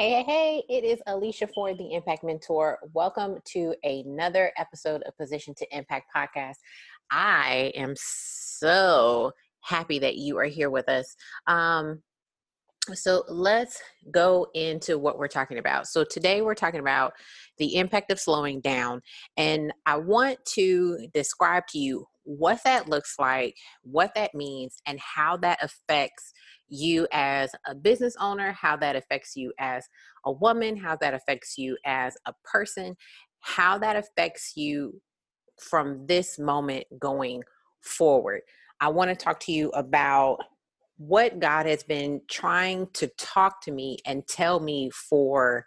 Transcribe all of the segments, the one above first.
Hey, hey, hey, it is Alicia Ford, the Impact Mentor. Welcome to another episode of Position to Impact podcast. I am so happy that you are here with us. Um, so let's go into what we're talking about. So today we're talking about the impact of slowing down, and I want to describe to you what that looks like, what that means, and how that affects you as a business owner, how that affects you as a woman, how that affects you as a person, how that affects you from this moment going forward. I want to talk to you about what God has been trying to talk to me and tell me for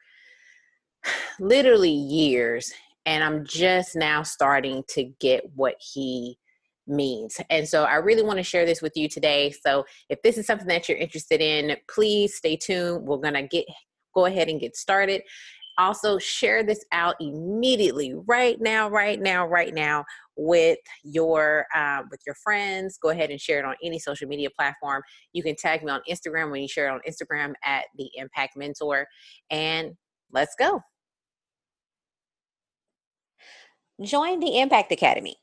literally years. And I'm just now starting to get what He means. And so I really want to share this with you today. So if this is something that you're interested in, please stay tuned. We're going to get go ahead and get started. Also share this out immediately right now right now right now with your um, with your friends go ahead and share it on any social media platform you can tag me on instagram when you share it on instagram at the impact mentor and let's go join the impact academy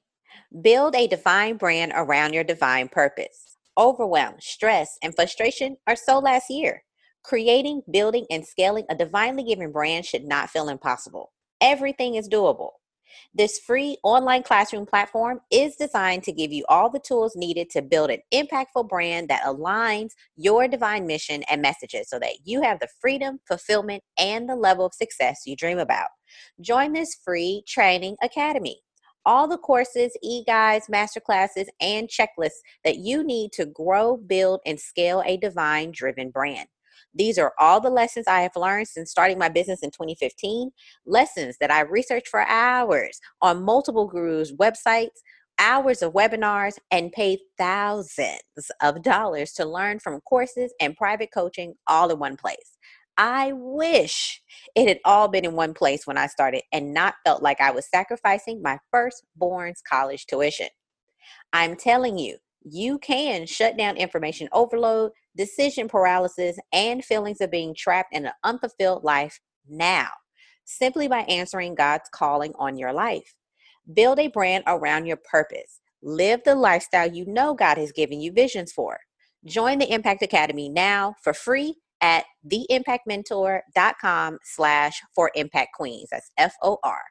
Build a divine brand around your divine purpose. Overwhelm, stress, and frustration are so last year. Creating, building, and scaling a divinely given brand should not feel impossible. Everything is doable. This free online classroom platform is designed to give you all the tools needed to build an impactful brand that aligns your divine mission and messages so that you have the freedom, fulfillment, and the level of success you dream about. Join this free training academy all the courses, e guides, masterclasses, and checklists that you need to grow, build, and scale a divine driven brand. These are all the lessons I have learned since starting my business in 2015. Lessons that I researched for hours on multiple gurus' websites, hours of webinars, and paid thousands of dollars to learn from courses and private coaching all in one place. I wish it had all been in one place when I started and not felt like I was sacrificing my firstborn's college tuition. I'm telling you, you can shut down information overload, decision paralysis, and feelings of being trapped in an unfulfilled life now, simply by answering God's calling on your life. Build a brand around your purpose. Live the lifestyle you know God has given you visions for. Join the Impact Academy now for free at theimpactmentor.com slash for impact queens. That's F-O-R.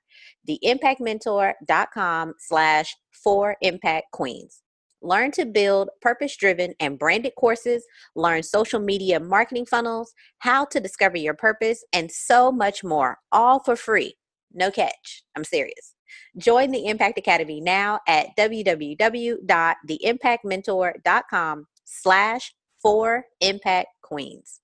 Theimpactmentor.com slash for impact queens. Learn to build purpose driven and branded courses, learn social media marketing funnels, how to discover your purpose, and so much more, all for free. No catch. I'm serious. Join the Impact Academy now at www.theimpactmentor.com slash for impact queens.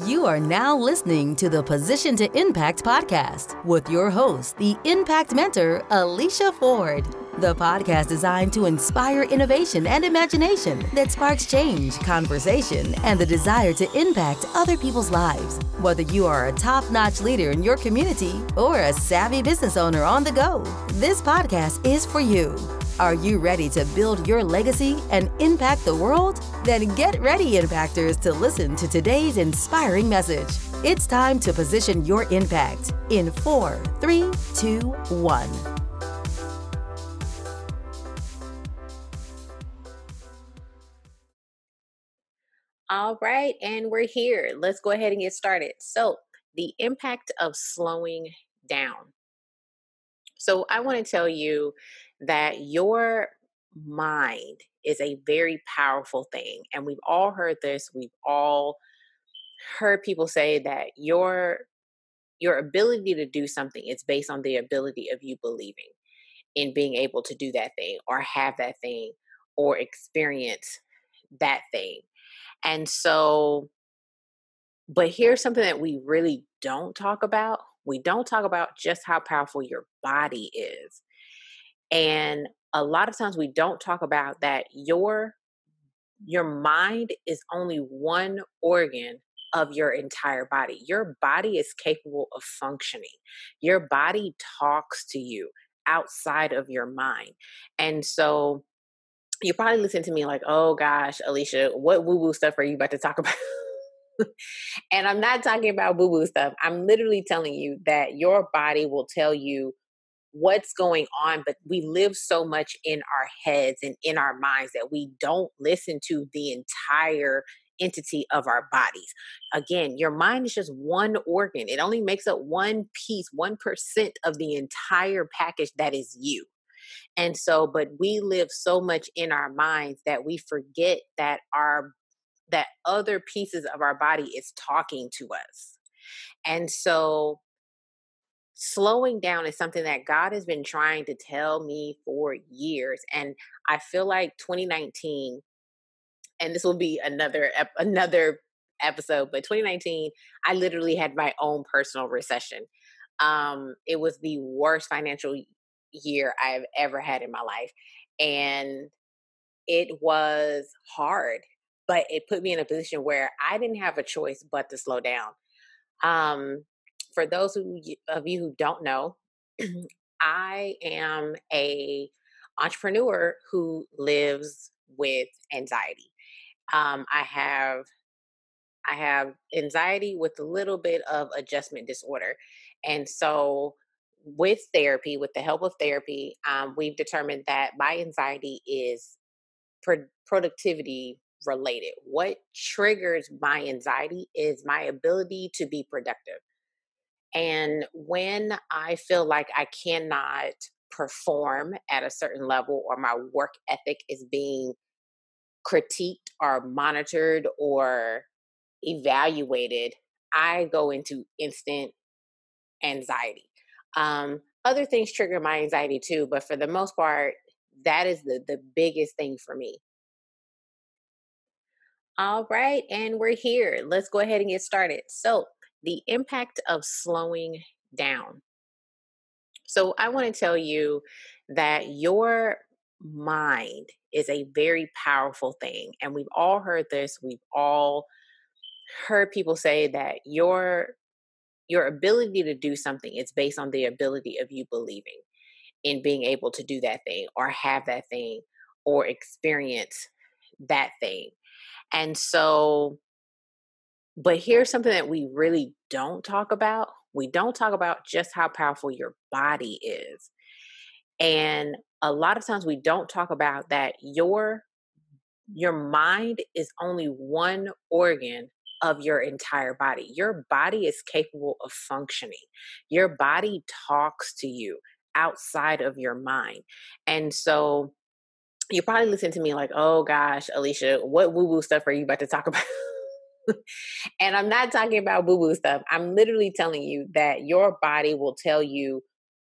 You are now listening to the Position to Impact podcast with your host, the Impact Mentor, Alicia Ford. The podcast designed to inspire innovation and imagination that sparks change, conversation, and the desire to impact other people's lives. Whether you are a top notch leader in your community or a savvy business owner on the go, this podcast is for you. Are you ready to build your legacy and impact the world? Then get ready, Impactors, to listen to today's inspiring message. It's time to position your impact in four, three, two, one. All right, and we're here. Let's go ahead and get started. So, the impact of slowing down. So, I want to tell you that your mind is a very powerful thing. And we've all heard this. We've all heard people say that your your ability to do something is based on the ability of you believing in being able to do that thing or have that thing or experience that thing. And so but here's something that we really don't talk about. We don't talk about just how powerful your body is. And a lot of times we don't talk about that your your mind is only one organ of your entire body. Your body is capable of functioning. Your body talks to you outside of your mind. And so you probably listen to me like, oh gosh, Alicia, what woo woo stuff are you about to talk about? and I'm not talking about woo stuff. I'm literally telling you that your body will tell you what's going on, but we live so much in our heads and in our minds that we don't listen to the entire entity of our bodies. Again, your mind is just one organ, it only makes up one piece, 1% of the entire package that is you. And so, but we live so much in our minds that we forget that our that other pieces of our body is talking to us. And so slowing down is something that God has been trying to tell me for years and I feel like 2019 and this will be another another episode but 2019 I literally had my own personal recession um it was the worst financial year I've ever had in my life. And it was hard, but it put me in a position where I didn't have a choice but to slow down. Um, for those who, of you who don't know, I am a entrepreneur who lives with anxiety. Um, I have I have anxiety with a little bit of adjustment disorder, and so with therapy, with the help of therapy, um, we've determined that my anxiety is pro- productivity related. What triggers my anxiety is my ability to be productive. And when I feel like I cannot perform at a certain level or my work ethic is being critiqued or monitored or evaluated, I go into instant anxiety. Um, other things trigger my anxiety too, but for the most part, that is the, the biggest thing for me. All right, and we're here. Let's go ahead and get started. So, the impact of slowing down. So, I want to tell you that your mind is a very powerful thing. And we've all heard this. We've all heard people say that your your ability to do something is based on the ability of you believing in being able to do that thing or have that thing or experience that thing. And so, but here's something that we really don't talk about. We don't talk about just how powerful your body is. And a lot of times we don't talk about that your your mind is only one organ of your entire body. Your body is capable of functioning. Your body talks to you outside of your mind. And so you probably listen to me like, oh gosh, Alicia, what woo woo stuff are you about to talk about? and I'm not talking about woo woo stuff. I'm literally telling you that your body will tell you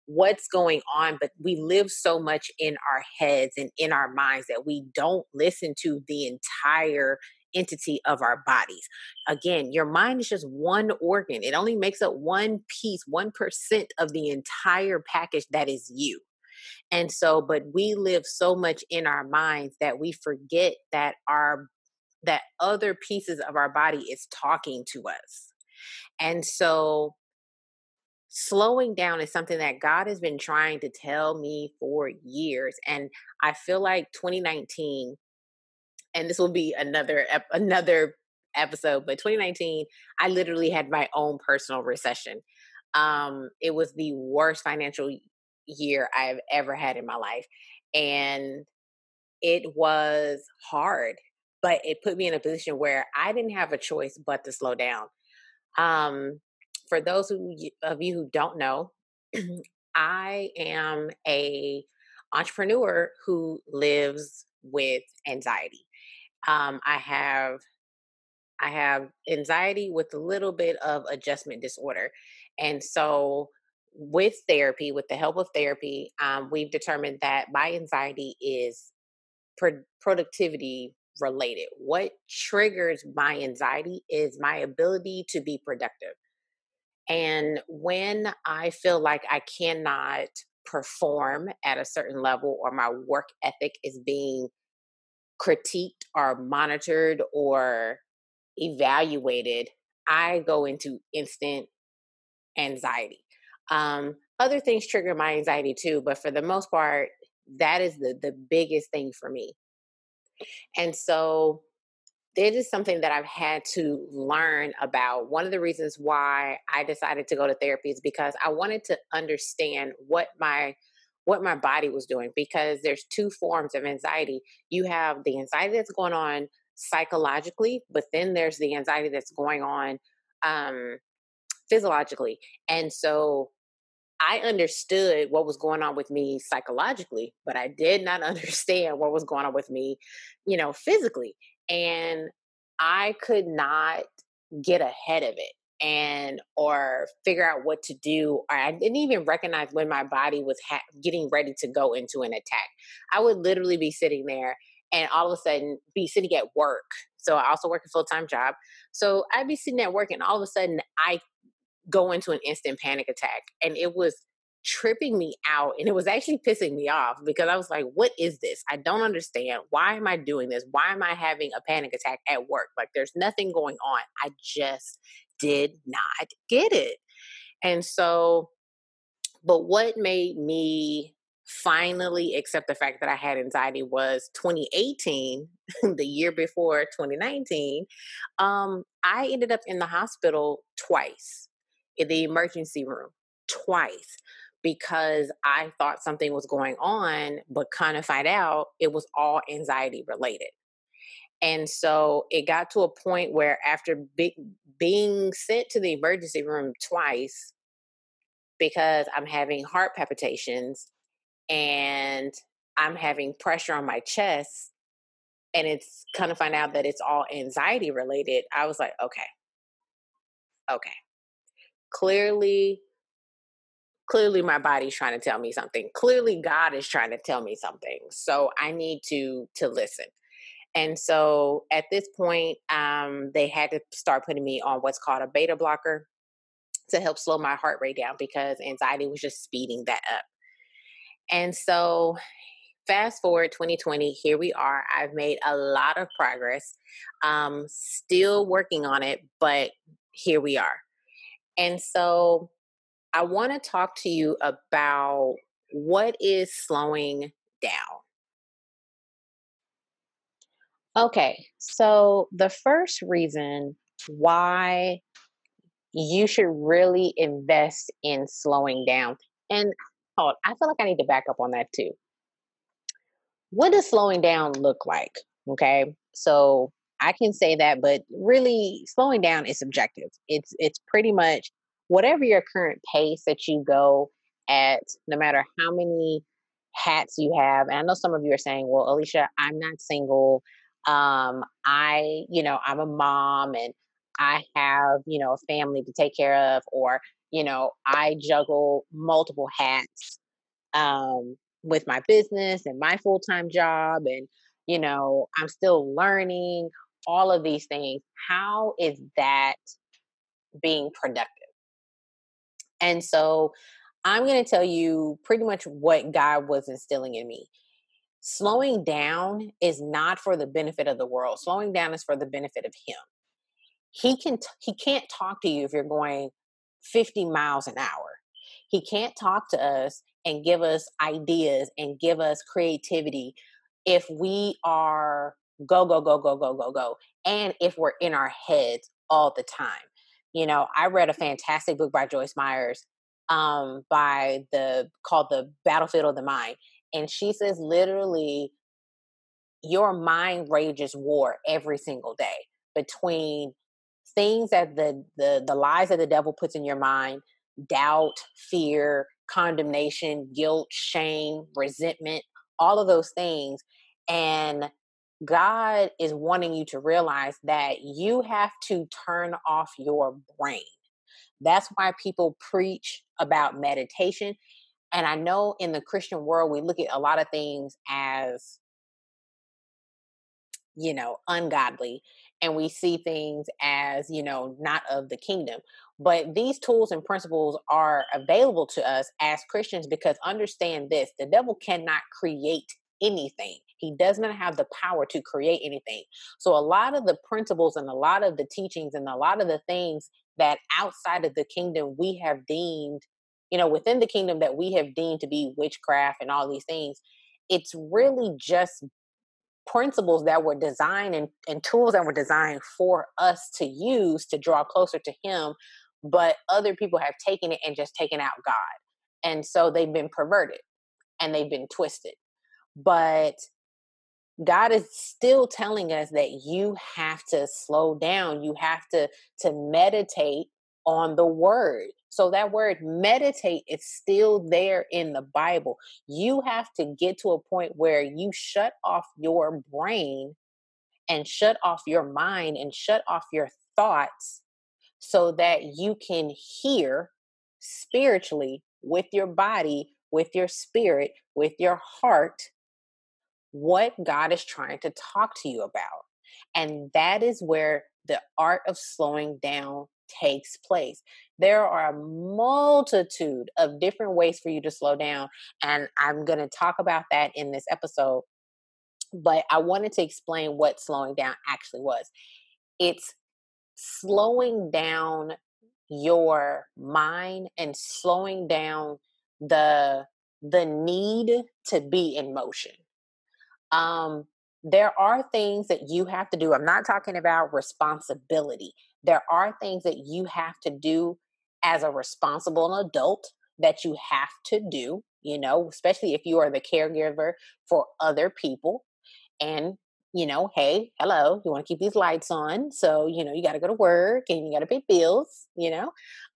what's going on, but we live so much in our heads and in our minds that we don't listen to the entire entity of our bodies. Again, your mind is just one organ, it only makes up one piece, 1% of the entire package that is you. And so, but we live so much in our minds that we forget that our that other pieces of our body is talking to us. And so slowing down is something that God has been trying to tell me for years and I feel like 2019 and this will be another another episode but 2019 i literally had my own personal recession. Um it was the worst financial year i've ever had in my life and it was hard but it put me in a position where i didn't have a choice but to slow down. Um for those who, of you who don't know i am a entrepreneur who lives with anxiety um, I have I have anxiety with a little bit of adjustment disorder, and so with therapy, with the help of therapy, um, we've determined that my anxiety is pro- productivity related. What triggers my anxiety is my ability to be productive. And when I feel like I cannot perform at a certain level or my work ethic is being critiqued or monitored or evaluated, I go into instant anxiety. Um, other things trigger my anxiety too, but for the most part, that is the the biggest thing for me. And so it is something that I've had to learn about. One of the reasons why I decided to go to therapy is because I wanted to understand what my what my body was doing because there's two forms of anxiety. You have the anxiety that's going on psychologically, but then there's the anxiety that's going on um, physiologically. And so I understood what was going on with me psychologically, but I did not understand what was going on with me, you know, physically. And I could not get ahead of it and or figure out what to do or i didn't even recognize when my body was ha- getting ready to go into an attack i would literally be sitting there and all of a sudden be sitting at work so i also work a full-time job so i'd be sitting at work and all of a sudden i go into an instant panic attack and it was tripping me out and it was actually pissing me off because I was like, what is this? I don't understand. Why am I doing this? Why am I having a panic attack at work? Like, there's nothing going on. I just did not get it. And so, but what made me finally accept the fact that I had anxiety was 2018, the year before 2019. Um, I ended up in the hospital twice in the emergency room twice because I thought something was going on, but kind of find out it was all anxiety related. And so it got to a point where after be- being sent to the emergency room twice because I'm having heart palpitations and I'm having pressure on my chest and it's kind of find out that it's all anxiety related, I was like, okay. Okay. Clearly clearly my body's trying to tell me something clearly god is trying to tell me something so i need to to listen and so at this point um, they had to start putting me on what's called a beta blocker to help slow my heart rate down because anxiety was just speeding that up and so fast forward 2020 here we are i've made a lot of progress um, still working on it but here we are and so I want to talk to you about what is slowing down. Okay, so the first reason why you should really invest in slowing down, and hold, I feel like I need to back up on that too. What does slowing down look like? Okay, so I can say that, but really, slowing down is subjective. It's it's pretty much whatever your current pace that you go at, no matter how many hats you have. And I know some of you are saying, well, Alicia, I'm not single. Um, I, you know, I'm a mom and I have, you know, a family to take care of, or, you know, I juggle multiple hats um, with my business and my full time job. And, you know, I'm still learning all of these things. How is that being productive? And so I'm going to tell you pretty much what God was instilling in me. Slowing down is not for the benefit of the world. Slowing down is for the benefit of him. He can t- he can't talk to you if you're going 50 miles an hour. He can't talk to us and give us ideas and give us creativity if we are go go go go go go go and if we're in our heads all the time you know, I read a fantastic book by Joyce Myers um, by the called the Battlefield of the Mind, and she says literally, your mind rages war every single day between things that the the the lies that the devil puts in your mind, doubt, fear, condemnation, guilt, shame, resentment, all of those things, and God is wanting you to realize that you have to turn off your brain. That's why people preach about meditation. And I know in the Christian world, we look at a lot of things as, you know, ungodly. And we see things as, you know, not of the kingdom. But these tools and principles are available to us as Christians because understand this the devil cannot create anything. He does not have the power to create anything. So, a lot of the principles and a lot of the teachings and a lot of the things that outside of the kingdom we have deemed, you know, within the kingdom that we have deemed to be witchcraft and all these things, it's really just principles that were designed and, and tools that were designed for us to use to draw closer to him but other people have taken it and just taken out god and so they've been perverted and they've been twisted but God is still telling us that you have to slow down. You have to to meditate on the word. So that word meditate is still there in the Bible. You have to get to a point where you shut off your brain and shut off your mind and shut off your thoughts so that you can hear spiritually with your body, with your spirit, with your heart what God is trying to talk to you about. And that is where the art of slowing down takes place. There are a multitude of different ways for you to slow down. And I'm going to talk about that in this episode. But I wanted to explain what slowing down actually was. It's slowing down your mind and slowing down the the need to be in motion um there are things that you have to do i'm not talking about responsibility there are things that you have to do as a responsible adult that you have to do you know especially if you are the caregiver for other people and you know, hey, hello, you want to keep these lights on. So, you know, you got to go to work and you got to pay bills, you know.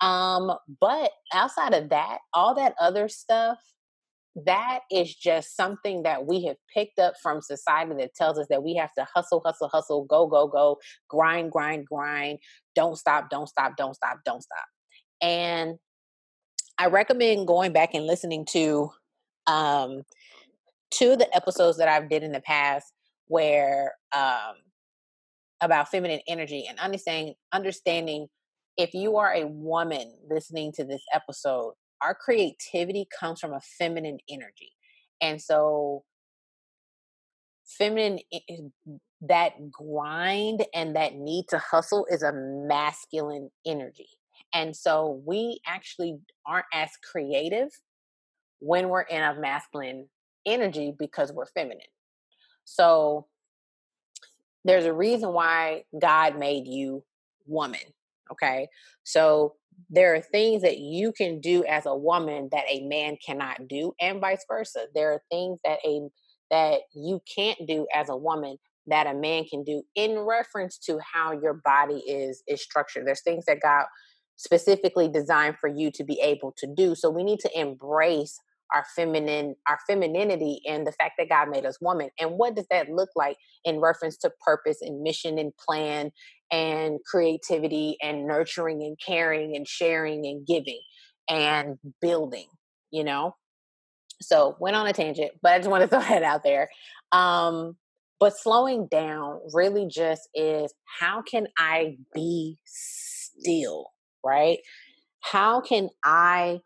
Um, but outside of that, all that other stuff, that is just something that we have picked up from society that tells us that we have to hustle, hustle, hustle, go, go, go, grind, grind, grind, don't stop, don't stop, don't stop, don't stop. And I recommend going back and listening to um of the episodes that I've did in the past where um, about feminine energy and understanding understanding if you are a woman listening to this episode our creativity comes from a feminine energy and so feminine that grind and that need to hustle is a masculine energy and so we actually aren't as creative when we're in a masculine energy because we're feminine so there's a reason why God made you woman. Okay. So there are things that you can do as a woman that a man cannot do and vice versa. There are things that a that you can't do as a woman that a man can do in reference to how your body is is structured. There's things that God specifically designed for you to be able to do. So we need to embrace our feminine our femininity and the fact that god made us woman and what does that look like in reference to purpose and mission and plan and creativity and nurturing and caring and sharing and giving and building you know? So went on a tangent but i just want to throw that out there. Um but slowing down really just is how can i be still right? How can i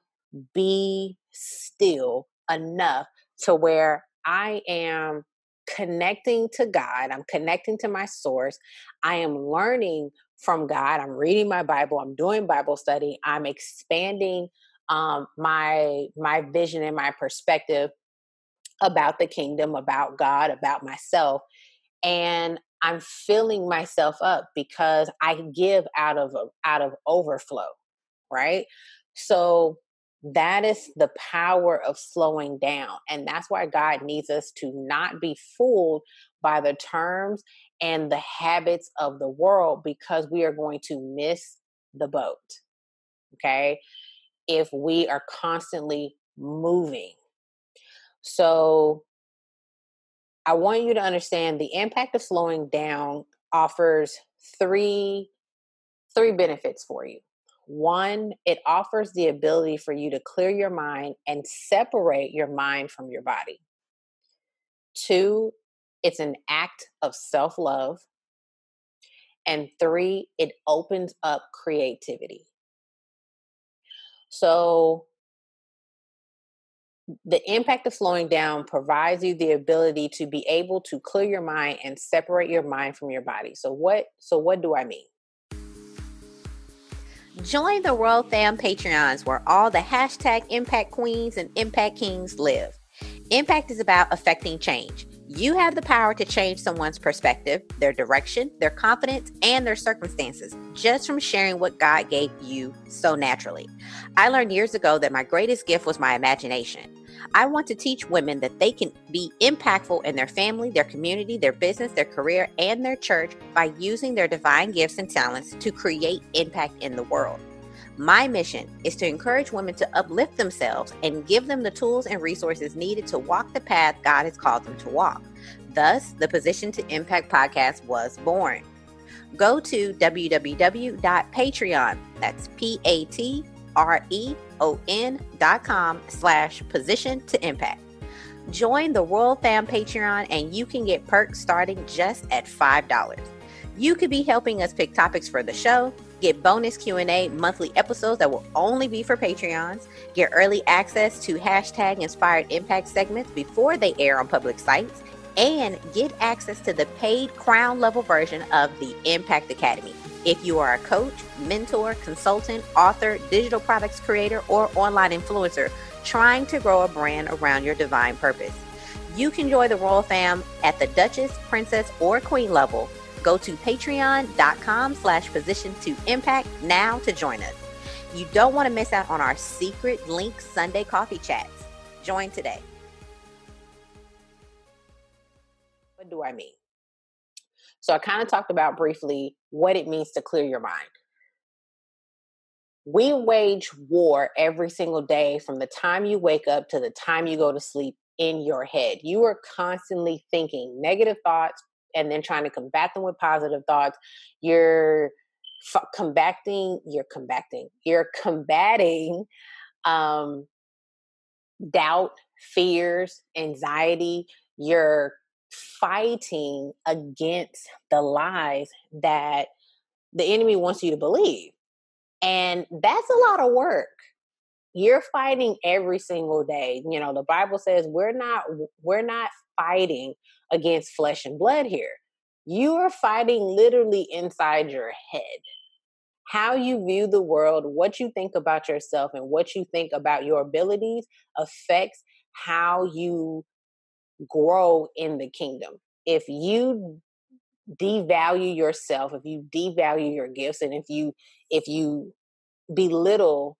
be still enough to where I am connecting to God, I'm connecting to my source, I am learning from God, I'm reading my Bible, I'm doing Bible study, I'm expanding um, my my vision and my perspective about the kingdom, about God, about myself, and I'm filling myself up because I give out of out of overflow, right? So that is the power of slowing down. And that's why God needs us to not be fooled by the terms and the habits of the world because we are going to miss the boat. Okay. If we are constantly moving. So I want you to understand the impact of slowing down offers three three benefits for you. One, it offers the ability for you to clear your mind and separate your mind from your body. Two, it's an act of self love. And three, it opens up creativity. So, the impact of slowing down provides you the ability to be able to clear your mind and separate your mind from your body. So what so what do I mean? Join the Royal Fam Patreons where all the hashtag Impact Queens and Impact Kings live. Impact is about affecting change. You have the power to change someone's perspective, their direction, their confidence, and their circumstances just from sharing what God gave you so naturally. I learned years ago that my greatest gift was my imagination. I want to teach women that they can be impactful in their family, their community, their business, their career, and their church by using their divine gifts and talents to create impact in the world. My mission is to encourage women to uplift themselves and give them the tools and resources needed to walk the path God has called them to walk. Thus, the Position to Impact podcast was born. Go to www.patreon, that's P-A-T-R-E-O-N dot com slash position to impact. Join the Royal Fam Patreon and you can get perks starting just at $5. You could be helping us pick topics for the show, get bonus Q&A monthly episodes that will only be for Patreons, get early access to hashtag inspired impact segments before they air on public sites, and get access to the paid crown level version of the Impact Academy. If you are a coach, mentor, consultant, author, digital products creator, or online influencer trying to grow a brand around your divine purpose, you can join the Royal Fam at the Duchess, Princess, or Queen level Go to patreon.com slash position to impact now to join us. You don't want to miss out on our secret link Sunday coffee chats. Join today. Do I mean? So I kind of talked about briefly what it means to clear your mind. We wage war every single day from the time you wake up to the time you go to sleep in your head. You are constantly thinking negative thoughts, and then trying to combat them with positive thoughts you're f- combating you're combating you're combating um doubt fears anxiety you're fighting against the lies that the enemy wants you to believe and that's a lot of work you're fighting every single day you know the bible says we're not we're not fighting against flesh and blood here. You are fighting literally inside your head. How you view the world, what you think about yourself, and what you think about your abilities affects how you grow in the kingdom. If you devalue yourself, if you devalue your gifts, and if you if you belittle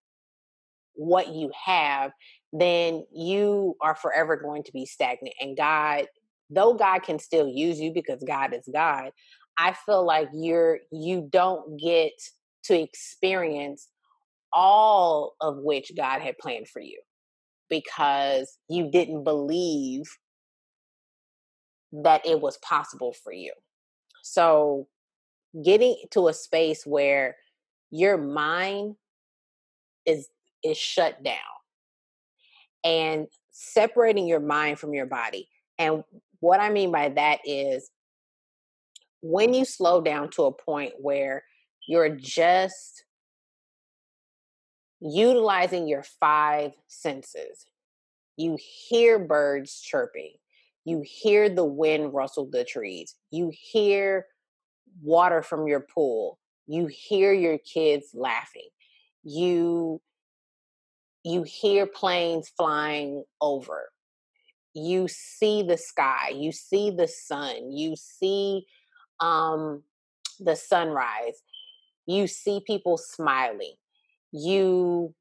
what you have, then you are forever going to be stagnant. And God though God can still use you because God is God, I feel like you're you don't get to experience all of which God had planned for you because you didn't believe that it was possible for you. So getting to a space where your mind is is shut down and separating your mind from your body. And what I mean by that is when you slow down to a point where you're just utilizing your five senses, you hear birds chirping, you hear the wind rustle the trees, you hear water from your pool, you hear your kids laughing, you you hear planes flying over. You see the sky, you see the sun, you see um, the sunrise, you see people smiling, you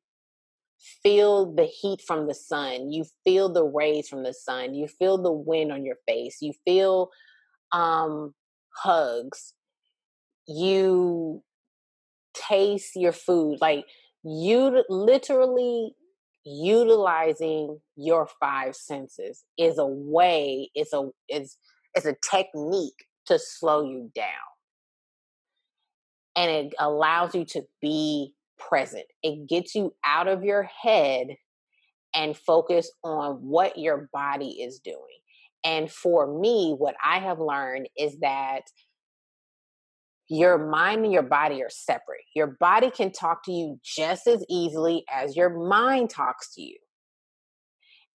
feel the heat from the sun, you feel the rays from the sun, you feel the wind on your face, you feel um, hugs, you taste your food. Like you literally utilizing your five senses is a way it's a is is a technique to slow you down and it allows you to be present it gets you out of your head and focus on what your body is doing and for me what i have learned is that your mind and your body are separate. Your body can talk to you just as easily as your mind talks to you.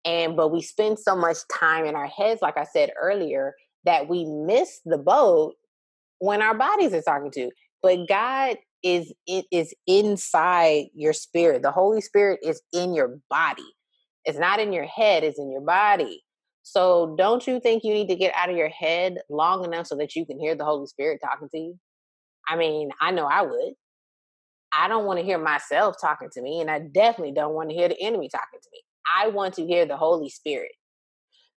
And but we spend so much time in our heads, like I said earlier, that we miss the boat when our bodies are talking to. But God is it is inside your spirit. The Holy Spirit is in your body. It's not in your head, it's in your body. So don't you think you need to get out of your head long enough so that you can hear the Holy Spirit talking to you? I mean, I know I would. I don't want to hear myself talking to me, and I definitely don't want to hear the enemy talking to me. I want to hear the Holy Spirit.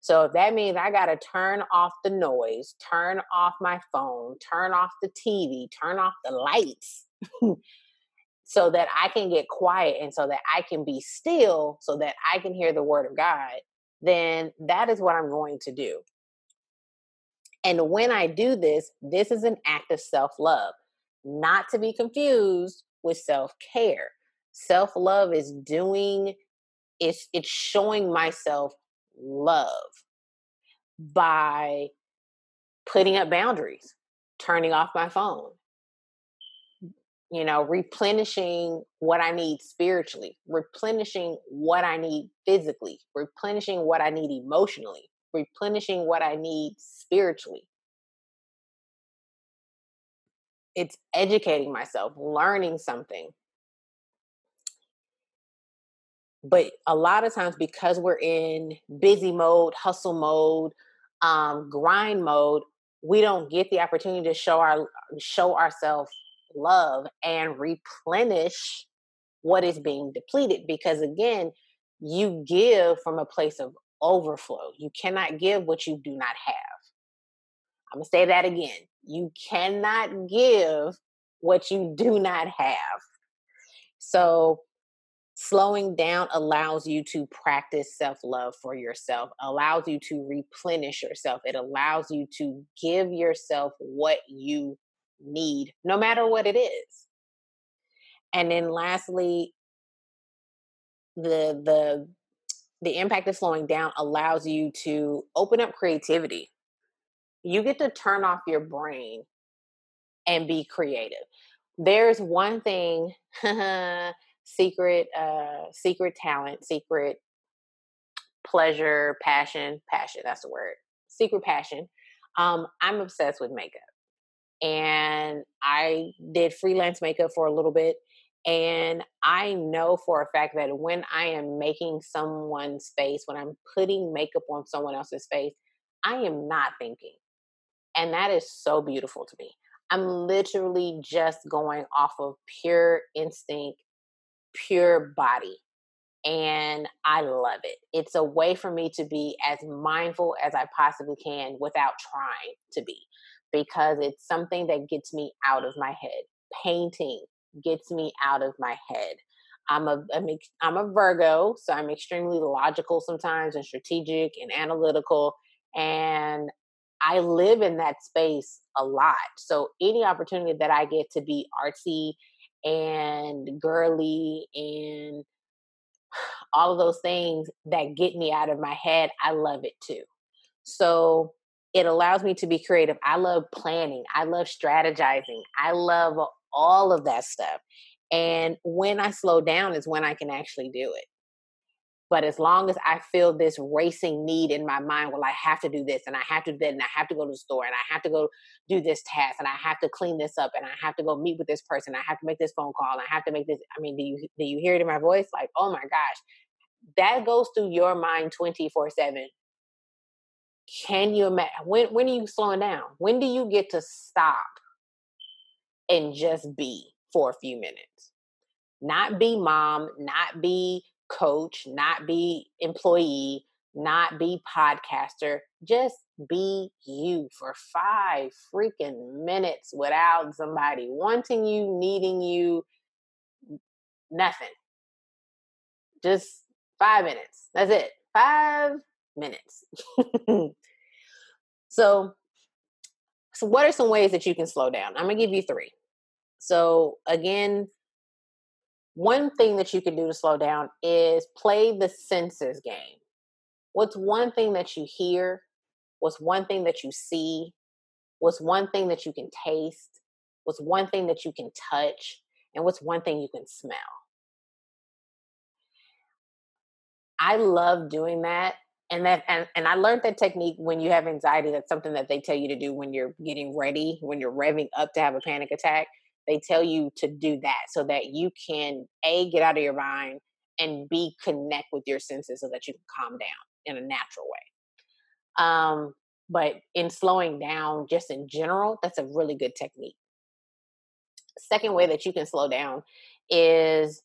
So if that means I got to turn off the noise, turn off my phone, turn off the TV, turn off the lights so that I can get quiet and so that I can be still so that I can hear the word of God, then that is what I'm going to do. And when I do this, this is an act of self love, not to be confused with self care. Self love is doing, it's, it's showing myself love by putting up boundaries, turning off my phone, you know, replenishing what I need spiritually, replenishing what I need physically, replenishing what I need emotionally, replenishing what I need spiritually. It's educating myself, learning something. But a lot of times, because we're in busy mode, hustle mode, um, grind mode, we don't get the opportunity to show our show ourselves love and replenish what is being depleted because again you give from a place of overflow. You cannot give what you do not have. I'm going to say that again. You cannot give what you do not have. So slowing down allows you to practice self-love for yourself allows you to replenish yourself. It allows you to give yourself what you need, no matter what it is. And then lastly, the the the impact of slowing down allows you to open up creativity. You get to turn off your brain and be creative. There's one thing, secret, uh, secret talent, secret pleasure, passion, passion, that's the word. Secret passion. Um, I'm obsessed with makeup and I did freelance makeup for a little bit. And I know for a fact that when I am making someone's face, when I'm putting makeup on someone else's face, I am not thinking. And that is so beautiful to me. I'm literally just going off of pure instinct, pure body. And I love it. It's a way for me to be as mindful as I possibly can without trying to be because it's something that gets me out of my head. Painting gets me out of my head. I'm a I'm, I'm a Virgo, so I'm extremely logical sometimes and strategic and analytical and I live in that space a lot. So any opportunity that I get to be artsy and girly and all of those things that get me out of my head, I love it too. So it allows me to be creative. I love planning. I love strategizing. I love all of that stuff. And when I slow down is when I can actually do it. But as long as I feel this racing need in my mind, well, I have to do this and I have to do that and I have to go to the store and I have to go do this task and I have to clean this up and I have to go meet with this person. I have to make this phone call and I have to make this. I mean, do you do you hear it in my voice? Like, oh my gosh, that goes through your mind 24 7 can you imagine when when are you slowing down? When do you get to stop and just be for a few minutes? Not be mom, not be coach, not be employee, not be podcaster. Just be you for five freaking minutes without somebody wanting you, needing you, nothing. Just five minutes. That's it. Five minutes. so, so what are some ways that you can slow down? I'm to give you three. So, again, one thing that you can do to slow down is play the senses game. What's one thing that you hear? What's one thing that you see? What's one thing that you can taste? What's one thing that you can touch? And what's one thing you can smell? I love doing that and that and, and i learned that technique when you have anxiety that's something that they tell you to do when you're getting ready when you're revving up to have a panic attack they tell you to do that so that you can a get out of your mind and b connect with your senses so that you can calm down in a natural way Um, but in slowing down, just in general, that's a really good technique. Second way that you can slow down is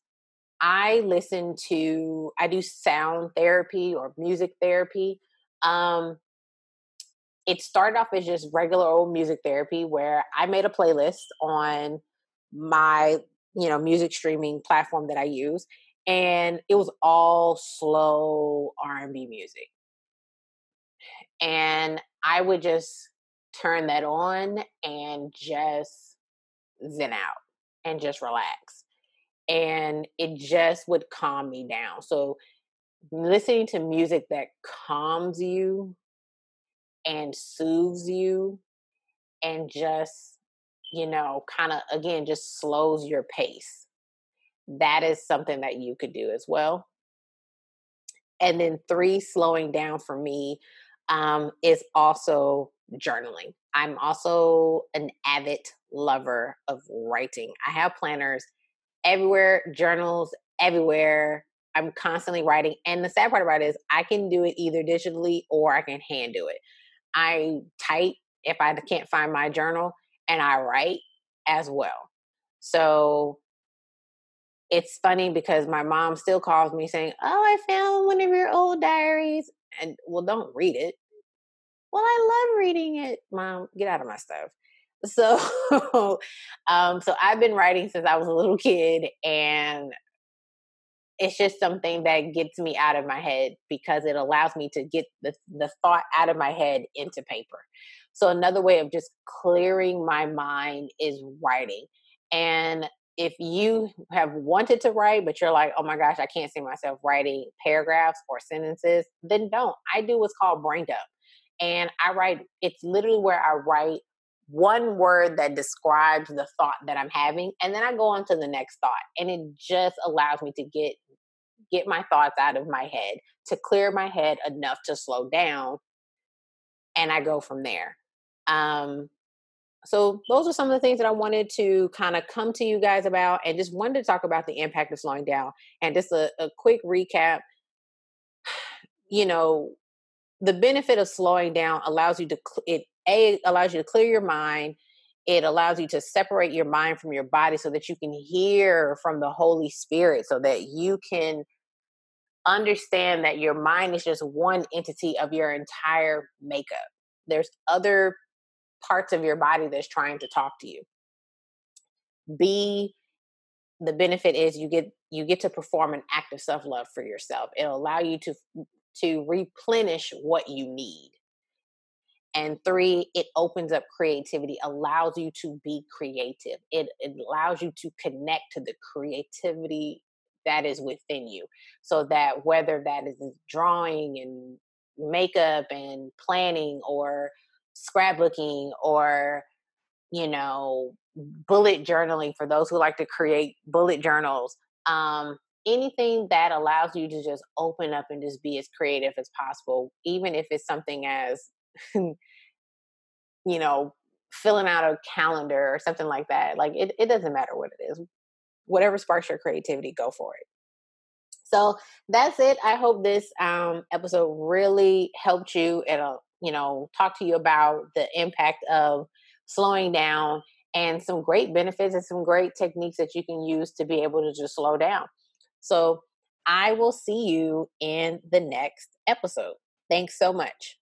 I listen to, I do sound therapy or music therapy. Um, it started off as just regular old music therapy where I made a playlist on my, you know, music streaming platform that I use and it was all slow R&B music. And I would just turn that on and just zen out and just relax. And it just would calm me down. So listening to music that calms you and soothes you and just, you know, kind of again just slows your pace. That is something that you could do as well. And then three, slowing down for me um, is also journaling. I'm also an avid lover of writing. I have planners everywhere, journals everywhere. I'm constantly writing. And the sad part about it is I can do it either digitally or I can hand do it. I type if I can't find my journal and I write as well. So it's funny because my mom still calls me saying, Oh, I found one of your old diaries. And well, don't read it. Well, I love reading it. Mom, get out of my stuff. So um, so I've been writing since I was a little kid and it's just something that gets me out of my head because it allows me to get the, the thought out of my head into paper. So another way of just clearing my mind is writing. And if you have wanted to write, but you're like, oh my gosh, I can't see myself writing paragraphs or sentences, then don't. I do what's called brain dump. And I write, it's literally where I write one word that describes the thought that I'm having, and then I go on to the next thought. And it just allows me to get get my thoughts out of my head, to clear my head enough to slow down, and I go from there. Um, so those are some of the things that I wanted to kind of come to you guys about and just wanted to talk about the impact of slowing down. And just a, a quick recap. You know, the benefit of slowing down allows you to it a allows you to clear your mind. It allows you to separate your mind from your body so that you can hear from the Holy Spirit so that you can understand that your mind is just one entity of your entire makeup. There's other parts of your body that's trying to talk to you. B, the benefit is you get you get to perform an act of self-love for yourself. It'll allow you to to replenish what you need. And three, it opens up creativity, allows you to be creative. It, it allows you to connect to the creativity that is within you. So that whether that is drawing and makeup and planning or scrapbooking or you know bullet journaling for those who like to create bullet journals um, anything that allows you to just open up and just be as creative as possible even if it's something as you know filling out a calendar or something like that like it, it doesn't matter what it is whatever sparks your creativity go for it so that's it i hope this um, episode really helped you and you know, talk to you about the impact of slowing down and some great benefits and some great techniques that you can use to be able to just slow down. So I will see you in the next episode. Thanks so much.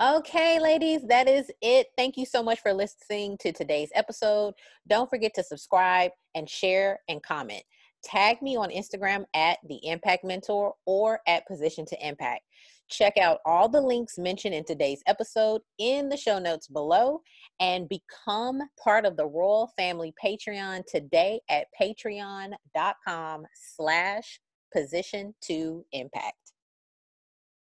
Okay, ladies, that is it. Thank you so much for listening to today's episode. Don't forget to subscribe and share and comment. Tag me on Instagram at the Impact Mentor or at Position to Impact. Check out all the links mentioned in today's episode in the show notes below and become part of the Royal Family Patreon today at patreon.com slash position to impact.